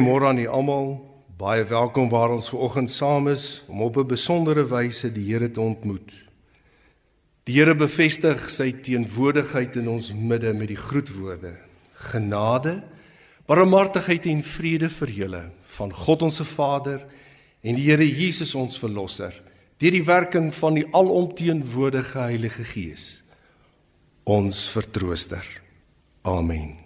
Goeiemôre aan julle almal. Baie welkom waar ons vanoggend saam is om op 'n besondere wyse die Here te ontmoet. Die Here bevestig sy teenwoordigheid in ons midde met die groetwoorde: Genade, barmhartigheid en vrede vir julle van God ons se Vader en die Here Jesus ons verlosser deur die werking van die alomteenwoordige Heilige Gees. Ons vertrooster. Amen.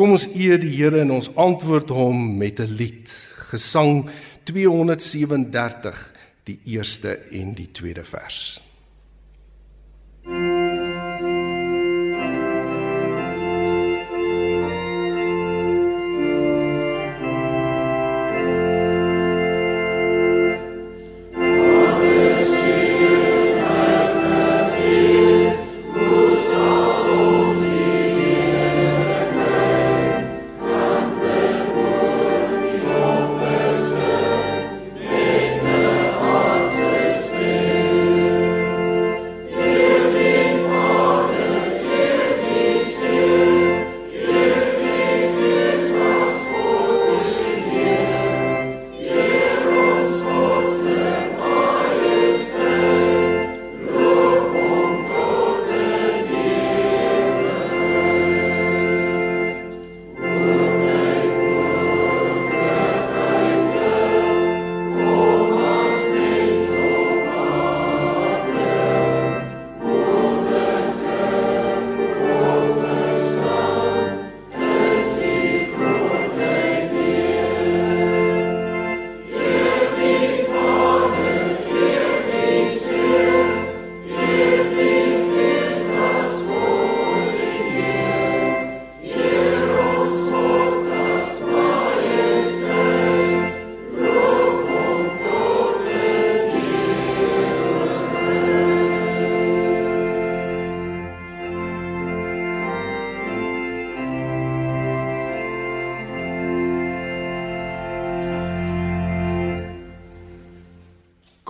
Kom ons eer die Here en ons antwoord hom met 'n lied. Gesang 237, die eerste en die tweede vers.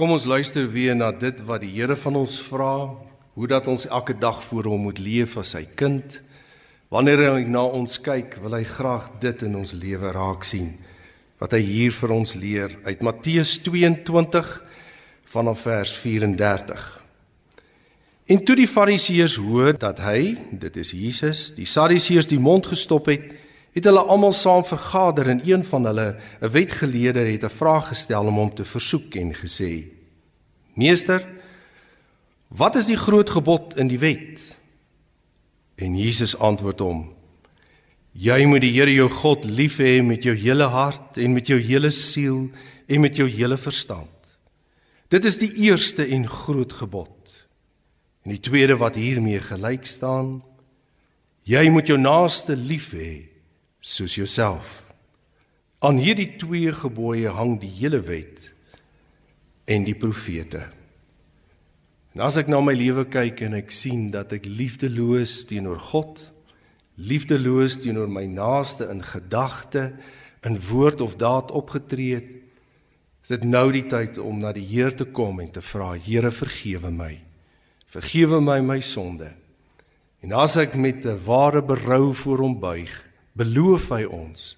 Kom ons luister weer na dit wat die Here van ons vra, hoe dat ons elke dag voor hom moet leef as sy kind. Wanneer hy na ons kyk, wil hy graag dit in ons lewe raak sien wat hy hier vir ons leer uit Matteus 22 vanaf vers 34. En toe die Fariseërs hoor dat hy, dit is Jesus, die Sadduseërs die mond gestop het, het hulle almal saam vergader en een van hulle, 'n wetgeleerde, het 'n vraag gestel om hom te versoek en gesê: "Meester, wat is die groot gebod in die wet?" En Jesus antwoord hom: "Jy moet die Here jou God lief hê met jou hele hart en met jou hele siel en met jou hele verstand. Dit is die eerste en groot gebod. En die tweede wat hiermee gelyk staan: Jy moet jou naaste lief hê soos jouself. Aan hierdie twee gebooie hang die hele wet en die profete. En as ek na my lewe kyk en ek sien dat ek liefdeloos teenoor God, liefdeloos teenoor my naaste in gedagte, in woord of daad opgetree het, is dit nou die tyd om na die Heer te kom en te vra, Here vergewe my. Vergewe my my sonde. En as ek met 'n ware berou voor hom buig, beloof hy ons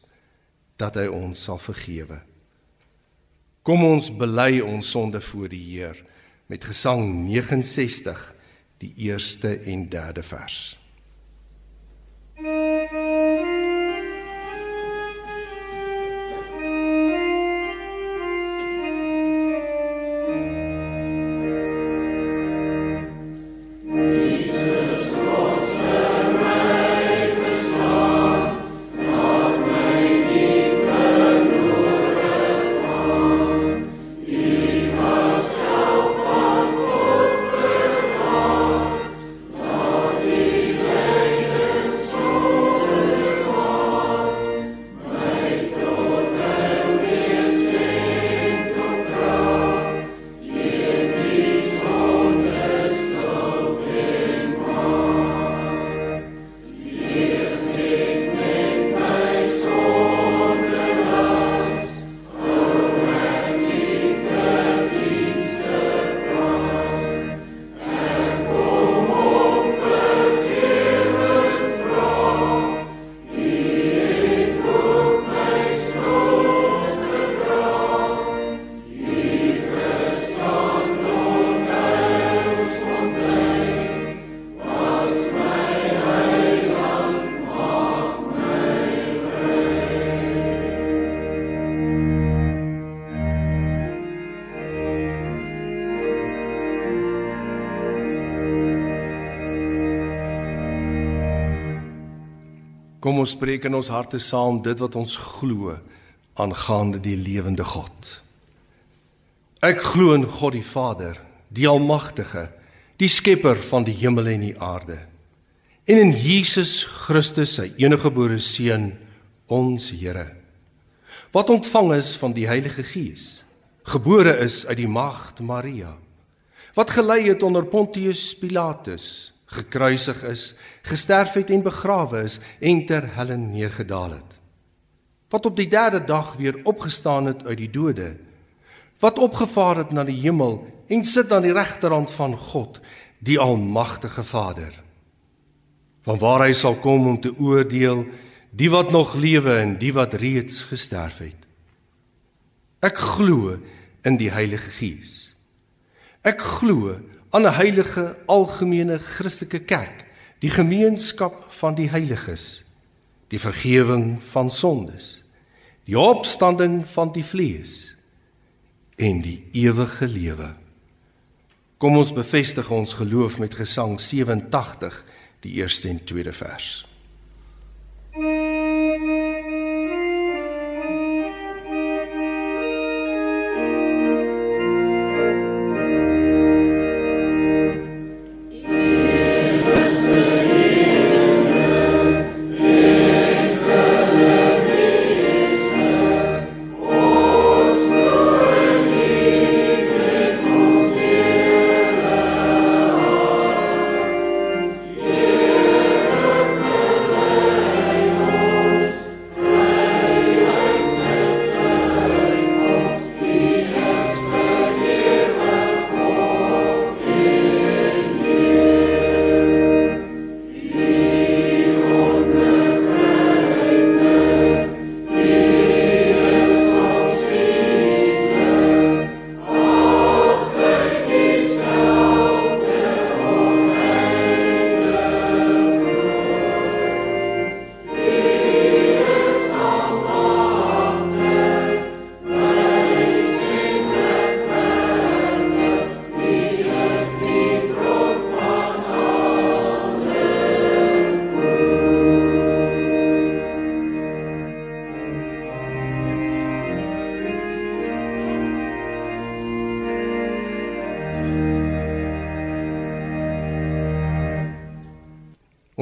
dat hy ons sal vergewe. Kom ons bely ons sonde voor die Heer met Gesang 69 die eerste en derde vers. Kom ons spreek in ons harte saam dit wat ons glo aangaande die lewende God. Ek glo in God die Vader, die almagtige, die skepper van die hemel en die aarde. En in Jesus Christus, sy eniggebore seun, ons Here, wat ontvang is van die Heilige Gees, gebore is uit die maagd Maria, wat gelei het onder Pontius Pilatus, gekruisig is, gesterf het en begrawe is en ter helle neergedaal het. Wat op die 3de dag weer opgestaan het uit die dode, wat opgevaar het na die hemel en sit aan die regterhand van God, die almagtige Vader. Van waar hy sal kom om te oordeel die wat nog lewe en die wat reeds gesterf het. Ek glo in die Heilige Gees. Ek glo aan 'n heilige algemene Christelike kerk, die gemeenskap van die heiliges, die vergifnis van sondes, die opstanding van die vlees en die ewige lewe. Kom ons bevestig ons geloof met Gesang 87, die eerste en tweede vers.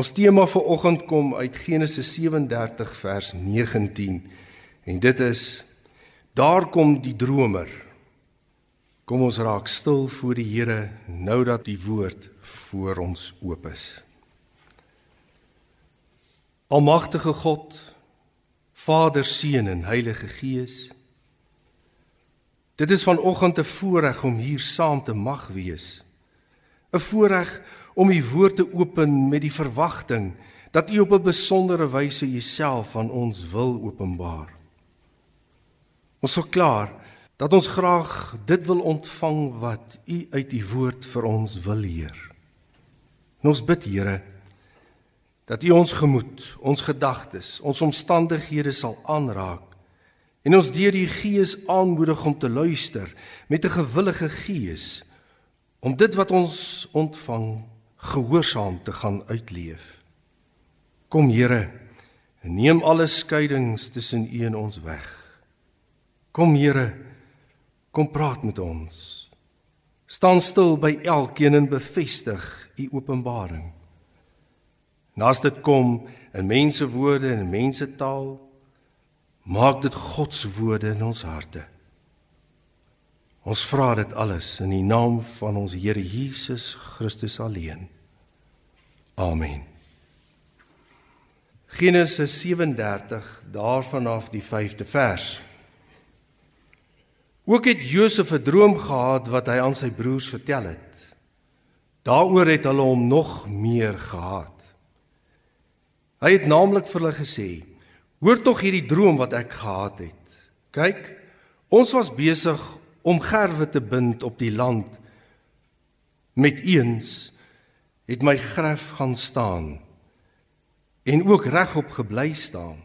Ons tema vir oggend kom uit Genesis 37 vers 19 en dit is daar kom die dromer. Kom ons raak stil voor die Here nou dat die woord voor ons oop is. Almagtige God, Vader, Seun en Heilige Gees. Dit is vanoggend 'n voorreg om hier saam te mag wees. 'n Voorreg om u woord te open met die verwagting dat u op 'n besondere wyse uself aan ons wil openbaar. Ons verklaar dat ons graag dit wil ontvang wat u uit u woord vir ons wil leer. En ons bid Here dat u ons gemoed, ons gedagtes, ons omstandighede sal aanraak en ons deur die Gees aanmoedig om te luister met 'n gewillige gees om dit wat ons ontvang gehoorsaam te gaan uitleef. Kom Here, neem alle skeidings tussen U en ons weg. Kom Here, kom praat met ons. Staan stil by elkeen en bevestig U openbaring. Naas dit kom in mense woorde en mense taal, maak dit God se woorde in ons harte. Ons vra dit alles in die naam van ons Here Jesus Christus alleen. Amen. Genesis 37 daarvan af die 5de vers. Ook het Josef 'n droom gehad wat hy aan sy broers vertel het. Daaroor het hulle hom nog meer gehaat. Hy het naamlik vir hulle gesê: "Hoor tog hierdie droom wat ek gehad het. Kyk, ons was besig om gerwe te bind op die land. Met eens het my graf gaan staan en ook regop gebly staan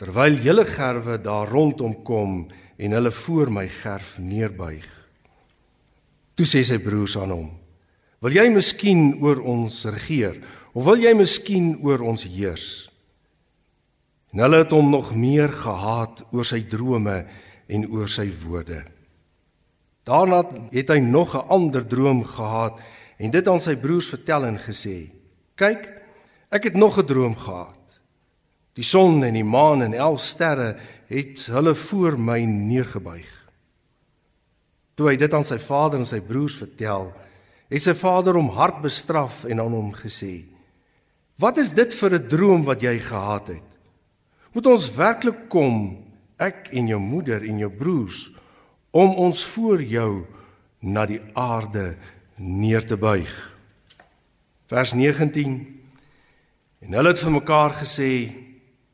terwyl hele gerwe daar rondom kom en hulle voor my gerf neerbuig. Toe sê sy broers aan hom wil jy miskien oor ons regeer of wil jy miskien oor ons heers? En hulle het hom nog meer gehaat oor sy drome en oor sy woorde. Daarna het hy nog 'n ander droom gehad en dit aan sy broers vertel en gesê: "Kyk, ek het nog 'n droom gehad. Die son en die maan en 11 sterre het hulle voor my neergebuig." Toe hy dit aan sy vader en sy broers vertel, het sy vader hom hard bestraf en aan hom gesê: "Wat is dit vir 'n droom wat jy gehad het? Moet ons werklik kom, ek en jou moeder en jou broers?" om ons voor jou na die aarde neer te buig. Vers 19 En hulle het vir mekaar gesê: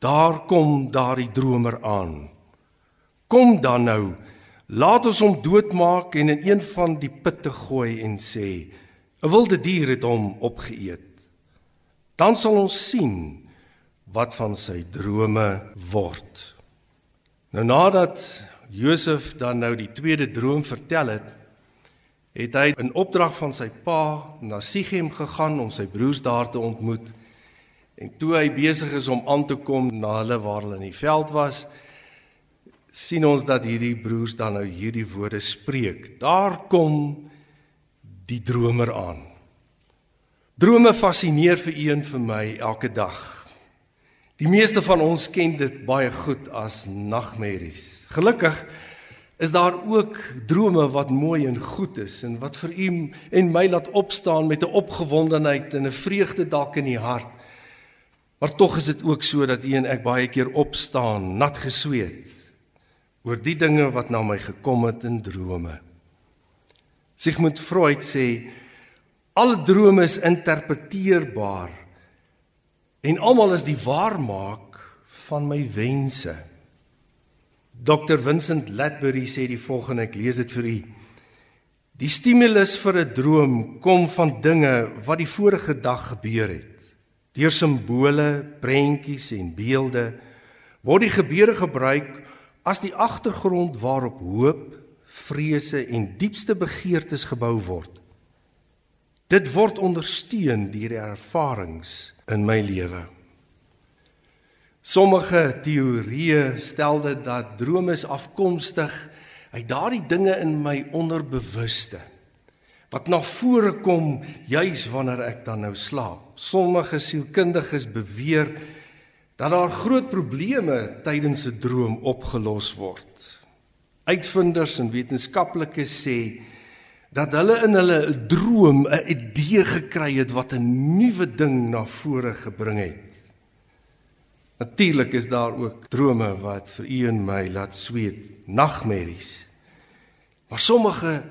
Daar kom daardie dromer aan. Kom dan nou, laat ons hom doodmaak en in een van die putte gooi en sê: 'n Wilde dier het hom opgeëet. Dan sal ons sien wat van sy drome word. Nou nadat Josef dan nou die tweede droom vertel het, het hy in opdrag van sy pa na Sichem gegaan om sy broers daar te ontmoet. En toe hy besig is om aan te kom na hulle waar hulle in die veld was, sien ons dat hierdie broers dan nou hierdie woorde spreek. Daar kom die dromer aan. Drome fascineer vir een vir my elke dag. Die meeste van ons ken dit baie goed as nagmerries. Gelukkig is daar ook drome wat mooi en goed is en wat vir u en my laat opstaan met 'n opgewondenheid en 'n vreugde dalk in die hart. Maar tog is dit ook so dat u en ek baie keer opstaan nat gesweet oor die dinge wat na my gekom het in drome. Sigmund Freud sê alle drome is interpreteerbaar en almal is die waarmaak van my wense. Dr Vincent Latbury sê die volgende, ek lees dit vir u. Die stimulus vir 'n droom kom van dinge wat die vorige dag gebeur het. Deur simbole, prentjies en beelde word die gebeure gebruik as die agtergrond waarop hoop, vrese en diepste begeertes gebou word. Dit word ondersteun deur die ervarings in my lewe. Sommige teorieë stel dit dat drome is afkomstig uit daardie dinge in my onderbewuste wat na vore kom juis wanneer ek dan nou slaap. Sommige sielkundiges beweer dat daar groot probleme tydens 'n droom opgelos word. Uitvinders en wetenskaplikes sê dat hulle in hulle droom 'n idee gekry het wat 'n nuwe ding na vore gebring het. Natuurlik is daar ook drome wat vir u en my laat sweet, nagmerries. Maar sommige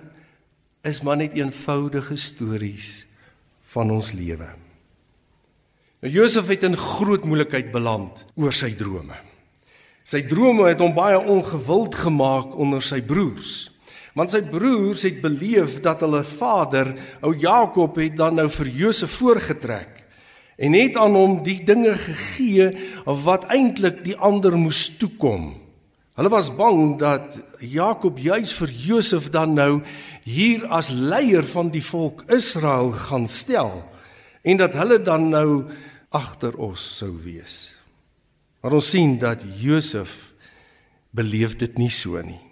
is maar net eenvoudige stories van ons lewe. Nou Josef het in groot moeilikheid beland oor sy drome. Sy drome het hom baie ongewild gemaak onder sy broers. Want sy broers het beleef dat hulle vader, ou Jakob, het dan nou vir Josef voorgetrek en het aan hom die dinge gegee wat eintlik die ander moes toekom. Hulle was bang dat Jakob juis vir Josef dan nou hier as leier van die volk Israel gaan stel en dat hulle dan nou agter ons sou wees. Maar ons sien dat Josef beleef dit nie so nie.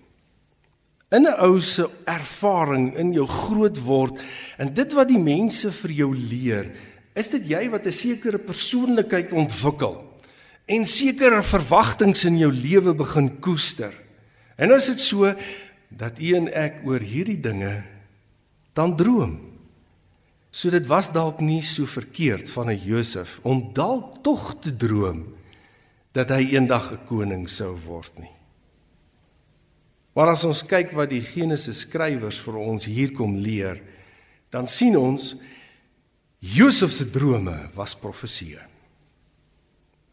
In 'n ou se ervaring in jou groot word en dit wat die mense vir jou leer, Is dit jy wat 'n sekere persoonlikheid ontwikkel en sekere verwagtinge in jou lewe begin koester? En is dit so dat u en ek oor hierdie dinge dan droom? So dit was dalk nie so verkeerd van 'n Josef om dalk tog te droom dat hy eendag 'n koning sou word nie. Maar as ons kyk wat die Genesis skrywers vir ons hier kom leer, dan sien ons Josef se drome was profeseë.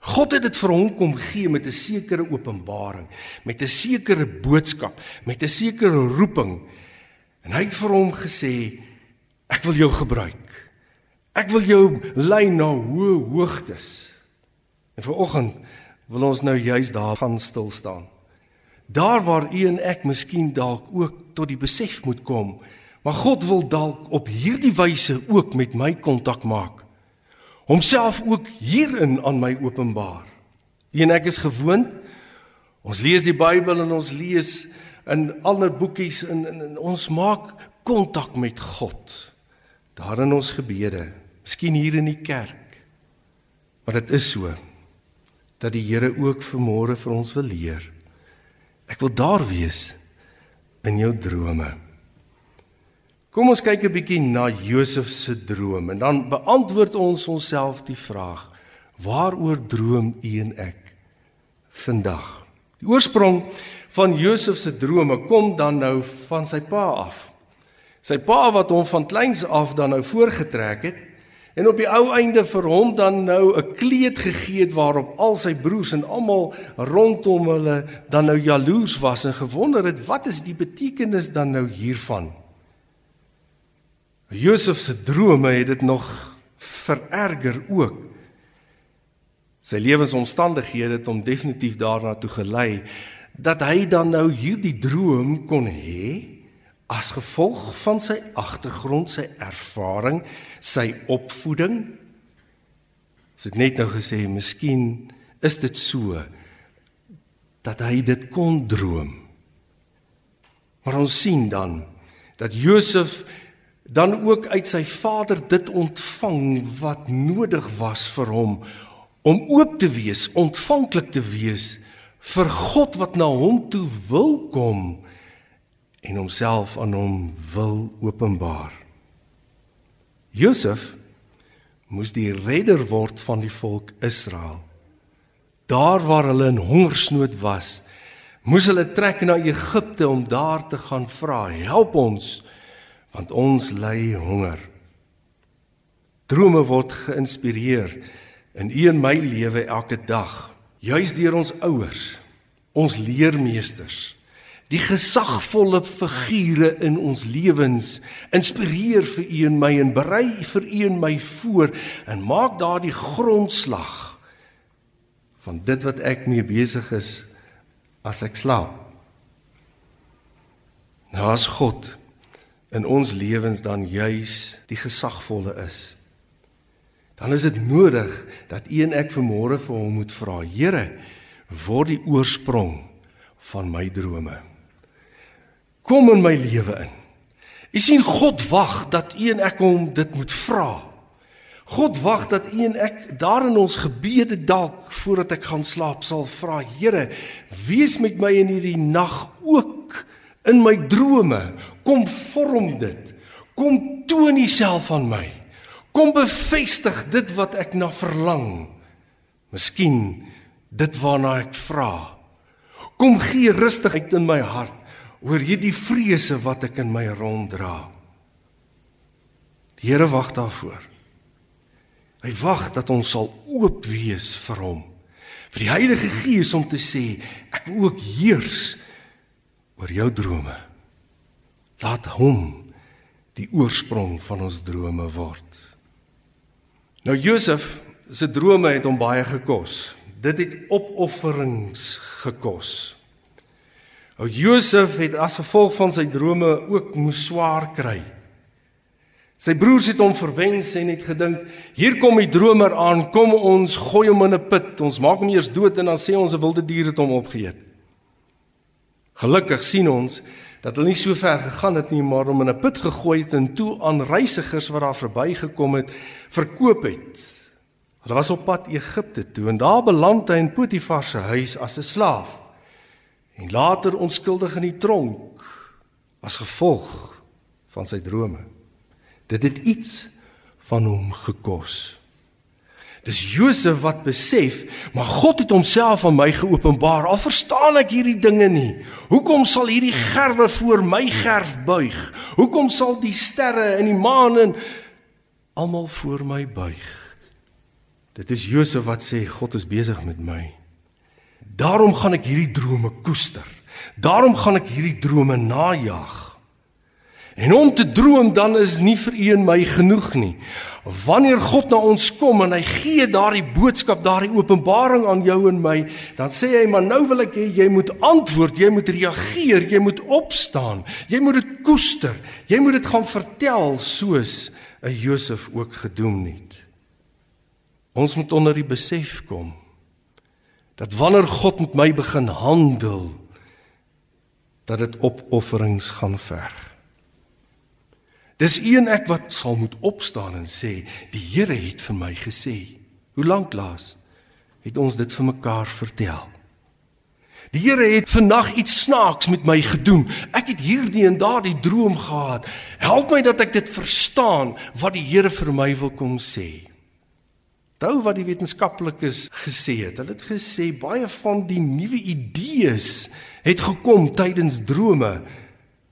God het dit vir hom kom gee met 'n sekere openbaring, met 'n sekere boodskap, met 'n sekere roeping. En hy het vir hom gesê: "Ek wil jou gebruik. Ek wil jou lei na hoë hoogtes." En vanoggend wil ons nou juis daar gaan stil staan. Daar waar u en ek miskien dalk ook tot die besef moet kom Maar God wil dalk op hierdie wyse ook met my kontak maak. Homself ook hierin aan my openbaar. U en ek is gewoond. Ons lees die Bybel en ons lees in ander boekies en, en, en ons maak kontak met God. Daar in ons gebede, miskien hier in die kerk. Maar dit is so dat die Here ook vanmôre vir ons wil leer. Ek wil daar wees in jou drome. Kom ons kyk 'n bietjie na Josef se droom en dan beantwoord ons onsself die vraag: Waaroor droom u en ek vandag? Die oorsprong van Josef se drome kom dan nou van sy pa af. Sy pa wat hom van kleins af dan nou voorgetrek het en op die ou einde vir hom dan nou 'n kleed gegee het waarop al sy broers en almal rondom hulle dan nou jaloers was en gewonder het wat is die betekenis dan nou hiervan? Josef se drome het dit nog vererger ook. Sy lewensomstandighede het hom definitief daarna toe gelei dat hy dan nou hierdie droom kon hê as gevolg van sy agtergrond, sy ervaring, sy opvoeding. As ek net nou gesê, miskien is dit so dat hy dit kon droom. Maar ons sien dan dat Josef dan ook uit sy vader dit ontvang wat nodig was vir hom om oop te wees, ontvanklik te wees vir God wat na hom toe wil kom en homself aan hom wil openbaar. Josef moes die redder word van die volk Israel. Daar waar hulle in hongersnood was, moes hulle trek na Egipte om daar te gaan vra, "Help ons, want ons ly honger." Drome word geïnspireer in u en my lewe elke dag, juis deur ons ouers, ons leermeesters, die gesagvolle figure in ons lewens inspireer vir u en my en berei vir u en my voor en maak daardie grondslag van dit wat ek mee besig is as ek slaap. Nou as God in ons lewens dan juis die gesagvolle is dan is dit nodig dat u en ek vanmôre vir hom moet vra. Here, word die oorsprong van my drome. Kom in my lewe in. U sien God wag dat u en ek hom dit moet vra. God wag dat u en ek daar in ons gebede dalk voordat ek gaan slaap sal vra, Here, wees met my in hierdie nag ook in my drome. Kom vorm dit. Kom toon Uself aan my. Kom bevestig dit wat ek na verlang. Miskien dit waarna ek vra. Kom gee rustigheid in my hart oor hierdie vrese wat ek in my ronddra. Die Here wag daarvoor. Hy wag dat ons sal oop wees vir hom. Vir die Heilige Gees om te sê, ek wil ook heers oor jou drome. Laat hom die oorsprong van ons drome word. Nou Josef se drome het hom baie gekos. Dit het opofferings gekos. Ou Josef het as gevolg van sy drome ook moes swaar kry. Sy broers het hom verwens en het gedink, hier kom die dromer aan, kom ons gooi hom in 'n put. Ons maak hom eers dood en dan sê ons 'n wilde dier het hom opgeëet. Gelukkig sien ons dat hulle nie so ver gegaan het nie, maar hom in 'n put gegooi het en toe aan reisigers wat daar verbygekom het, verkoop het. Hulle was op pad Egipte toe en daar beland hy in Potifar se huis as 'n slaaf en later onskuldig in die tronk as gevolg van sy drome. Dit het iets van hom gekos. Dis Josef wat besef, maar God het homself aan my geopenbaar. Al verstaan ek hierdie dinge nie. Hoekom sal hierdie gerwe voor my gerf buig? Hoekom sal die sterre en die maan en almal voor my buig? Dit is Josef wat sê God is besig met my. Daarom gaan ek hierdie drome koester. Daarom gaan ek hierdie drome najag. En om te droom dan is nie vir u en my genoeg nie. Wanneer God na ons kom en hy gee daardie boodskap, daardie openbaring aan jou en my, dan sê hy, "Maar nou wil ek hê jy moet antwoord, jy moet reageer, jy moet opstaan, jy moet dit koester. Jy moet dit gaan vertel soos 'n Josef ook gedoen het." Ons moet onder die besef kom dat wanneer God met my begin handel dat dit opofferings gaan verg. Dis een ek wat sal moet opstaan en sê die Here het vir my gesê. Hoe lank laas het ons dit vir mekaar vertel? Die Here het vandag iets snaaks met my gedoen. Ek het hierdie en daardie droom gehad. Help my dat ek dit verstaan wat die Here vir my wil kom sê. Onthou wat die wetenskaplikes gesê het. Hulle het gesê baie van die nuwe idees het gekom tydens drome.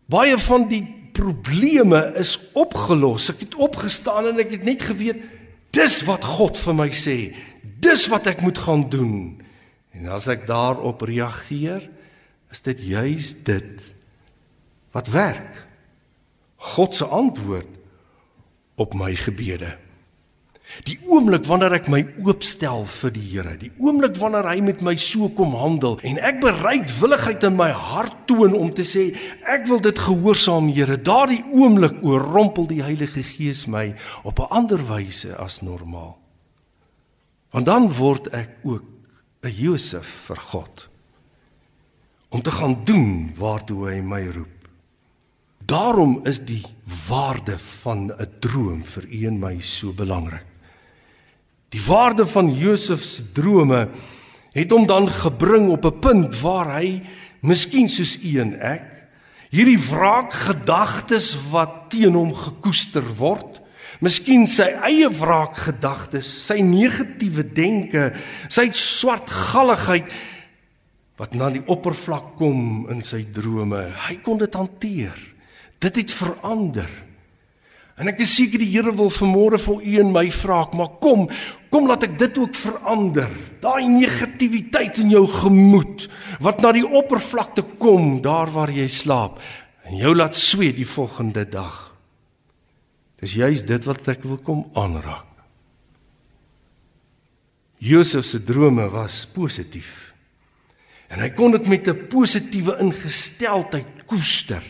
Baie van die probleme is opgelos. Ek het opgestaan en ek het net geweet dis wat God vir my sê. Dis wat ek moet gaan doen. En as ek daarop reageer, is dit juis dit wat werk. God se antwoord op my gebede. Die oomblik wanneer ek my oopstel vir die Here, die oomblik wanneer hy met my so kom handel en ek bereidwilligheid in my hart toon om te sê ek wil dit gehoorsaam Here, daardie oomblik oorrompel die Heilige Gees my op 'n ander wyse as normaal. Want dan word ek ook 'n Josef vir God om te gaan doen waartoe hy my roep. Daarom is die waarde van 'n droom vir u en my so belangrik. Die waarde van Josef se drome het hom dan gebring op 'n punt waar hy miskien soos u en ek hierdie wraakgedagtes wat teen hom gekoester word, miskien sy eie wraakgedagtes, sy negatiewe denke, sy swartgalligheid wat na die oppervlak kom in sy drome. Hy kon dit hanteer. Dit het verander. En ek is seker die Here wil vanmôre vir u en my vra, maar kom, kom laat ek dit ook verander. Daai negativiteit in jou gemoed wat na die oppervlakte kom daar waar jy slaap en jou laat sweet die volgende dag. Dis juis dit wat ek wil kom aanraak. Josef se drome was positief. En hy kon dit met 'n positiewe ingesteldheid koester.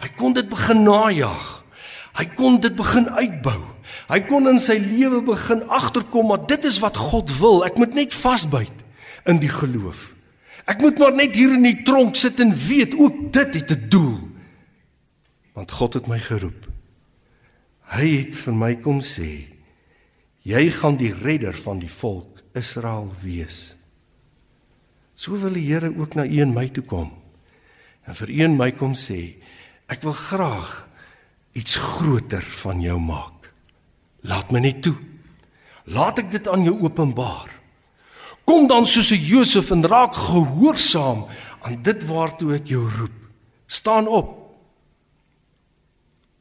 Hy kon dit begin najag. Hy kon dit begin uitbou. Hy kon in sy lewe begin agterkom maar dit is wat God wil. Ek moet net vasbyt in die geloof. Ek moet maar net hier in die tronk sit en weet ook dit het 'n doel. Want God het my geroep. Hy het vir my kom sê: "Jy gaan die redder van die volk Israel wees." So wil die Here ook na u en my toe kom. En vir u en my kom sê: "Ek wil graag iets groter van jou maak. Laat my net toe. Laat ek dit aan jou openbaar. Kom dan soos 'n Josef en raak gehoorsaam aan dit waartoe ek jou roep. Staan op.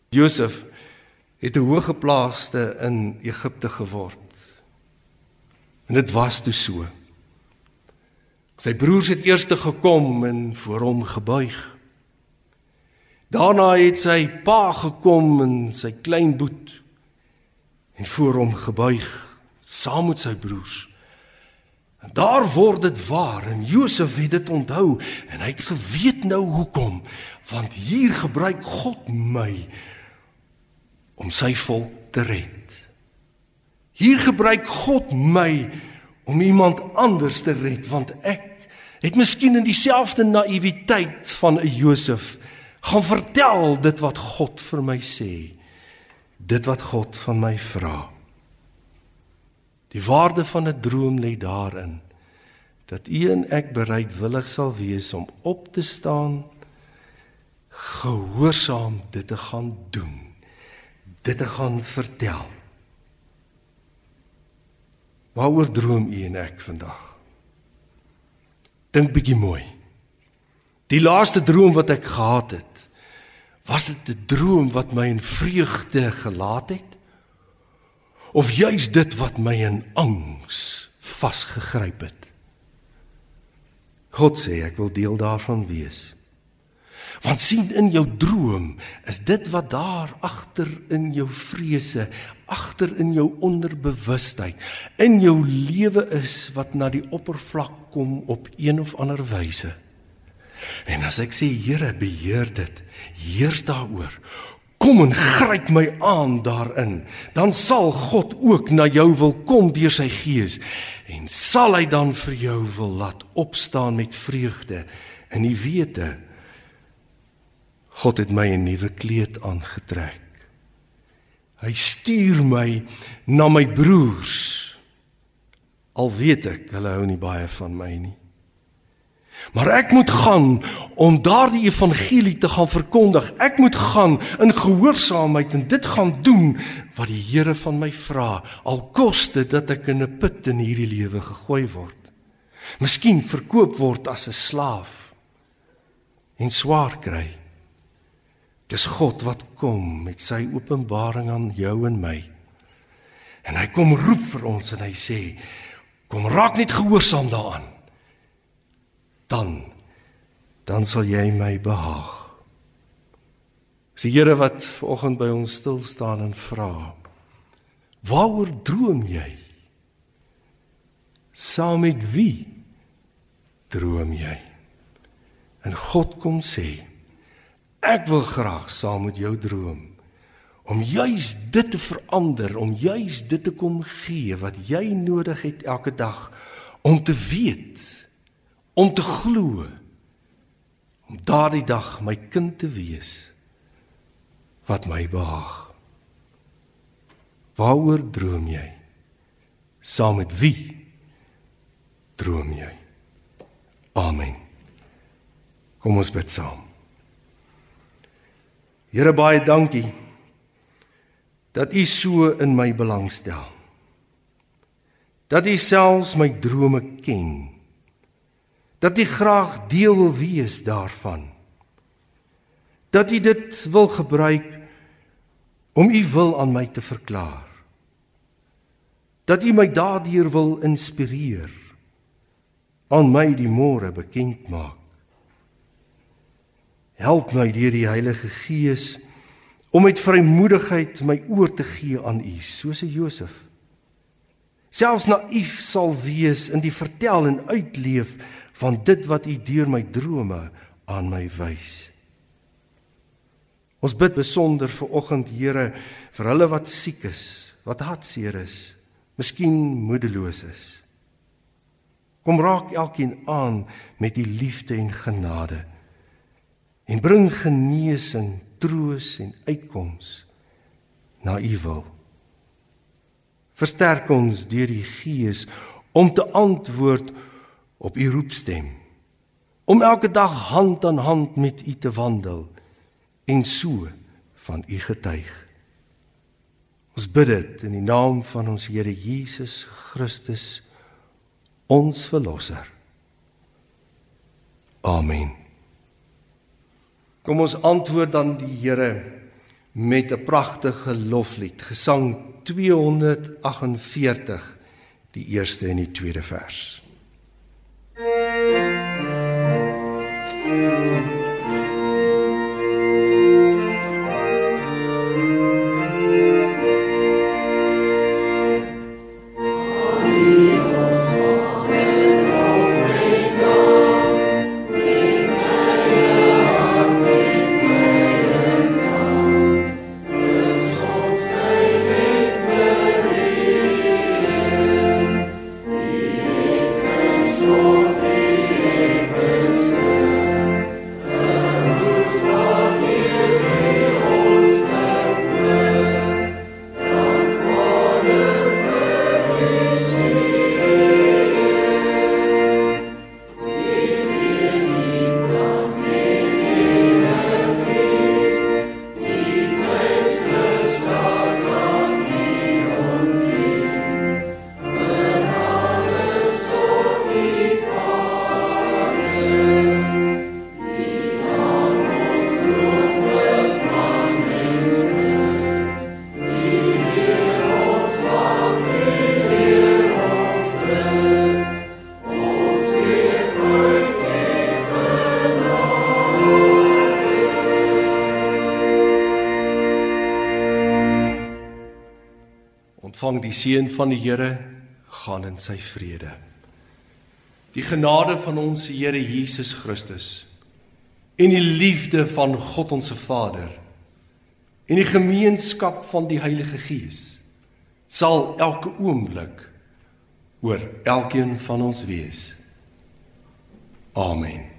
Josef het 'n hoëgeplaaste in Egipte geword. En dit was toe so. Sy broers het eers gekom en voor hom gebuig. Daarna het sy pa gekom en sy klein boet en voor hom gebuig saam met sy broers. En daar word dit waar en Josef het dit onthou en hy het geweet nou hoekom want hier gebruik God my om sy volk te red. Hier gebruik God my om iemand anders te red want ek het miskien in dieselfde naïwiteit van 'n Josef gaan vertel dit wat God vir my sê. Dit wat God van my vra. Die waarde van 'n droom lê daarin dat u en ek bereidwillig sal wees om op te staan gehoorsaam dit te gaan doen. Dit te gaan vertel. Waaroor droom u en ek vandag? Dink bietjie mooi. Die laaste droom wat ek gehad het, Was dit 'n droom wat my in vreugde gelaat het? Of juis dit wat my in angs vasgegryp het? God sê ek wil deel daarvan wees. Want sien in jou droom is dit wat daar agter in jou vrese, agter in jou onderbewustheid, in jou lewe is wat na die oppervlak kom op een of ander wyse. En as ek sê Here beheer dit, heers daaroor. Kom en gryp my aan daarin. Dan sal God ook na jou wil kom deur sy gees en sal hy dan vir jou wil laat opstaan met vreugde in die wete God het my 'n nuwe kleed aangetrek. Hy stuur my na my broers. Al weet ek hulle hou nie baie van my nie. Maar ek moet gaan om daardie evangelie te gaan verkondig. Ek moet gaan in gehoorsaamheid en dit gaan doen wat die Here van my vra, al koste dat ek in 'n put in hierdie lewe gegooi word. Miskien verkoop word as 'n slaaf en swaar kry. Dis God wat kom met sy openbaring aan jou en my. En hy kom roep vir ons en hy sê: "Kom raak net gehoorsaam daaraan." Dan dan sal jy my behaag. Dis die Here wat vanoggend by ons stil staan en vra: Waaroor droom jy? Saam met wie droom jy? En God kom sê: Ek wil graag saam met jou droom om juis dit te verander, om juis dit te kom gee wat jy nodig het elke dag om te weet om te glo om daardie dag my kind te wees wat my behaag. Waaroor droom jy? Saam met wie droom jy? Amen. Kom ons bid saam. Here baie dankie dat U so in my belangstel. Dat U selfs my drome ken dat u graag deel wil wees daarvan. Dat u dit wil gebruik om u wil aan my te verklaar. Dat u my daardeur wil inspireer aan my die môre bekend maak. Help my deur die Heilige Gees om met vrymoedigheid my oor te gee aan u soos 'n Josef. Selfs naïef sal wees in die vertel en uitleef van dit wat u deur my drome aan my wys. Ons bid besonder vir oggend Here vir hulle wat siek is, wat hartseer is, miskien moedeloos is. Kom raak elkeen aan met u liefde en genade en bring genesing, troos en uitkoms na u wil. Versterk ons deur die Gees om te antwoord op u roepstem om elke dag hand aan hand met u te wandel en so van u getuig. Ons bid dit in die naam van ons Here Jesus Christus ons verlosser. Amen. Kom ons antwoord dan die Here met 'n pragtige loflied, Gesang 248, die eerste en die tweede vers. Thank you. Die seën van die Here gaan in sy vrede. Die genade van ons Here Jesus Christus en die liefde van God ons se Vader en die gemeenskap van die Heilige Gees sal elke oomblik oor elkeen van ons wees. Amen.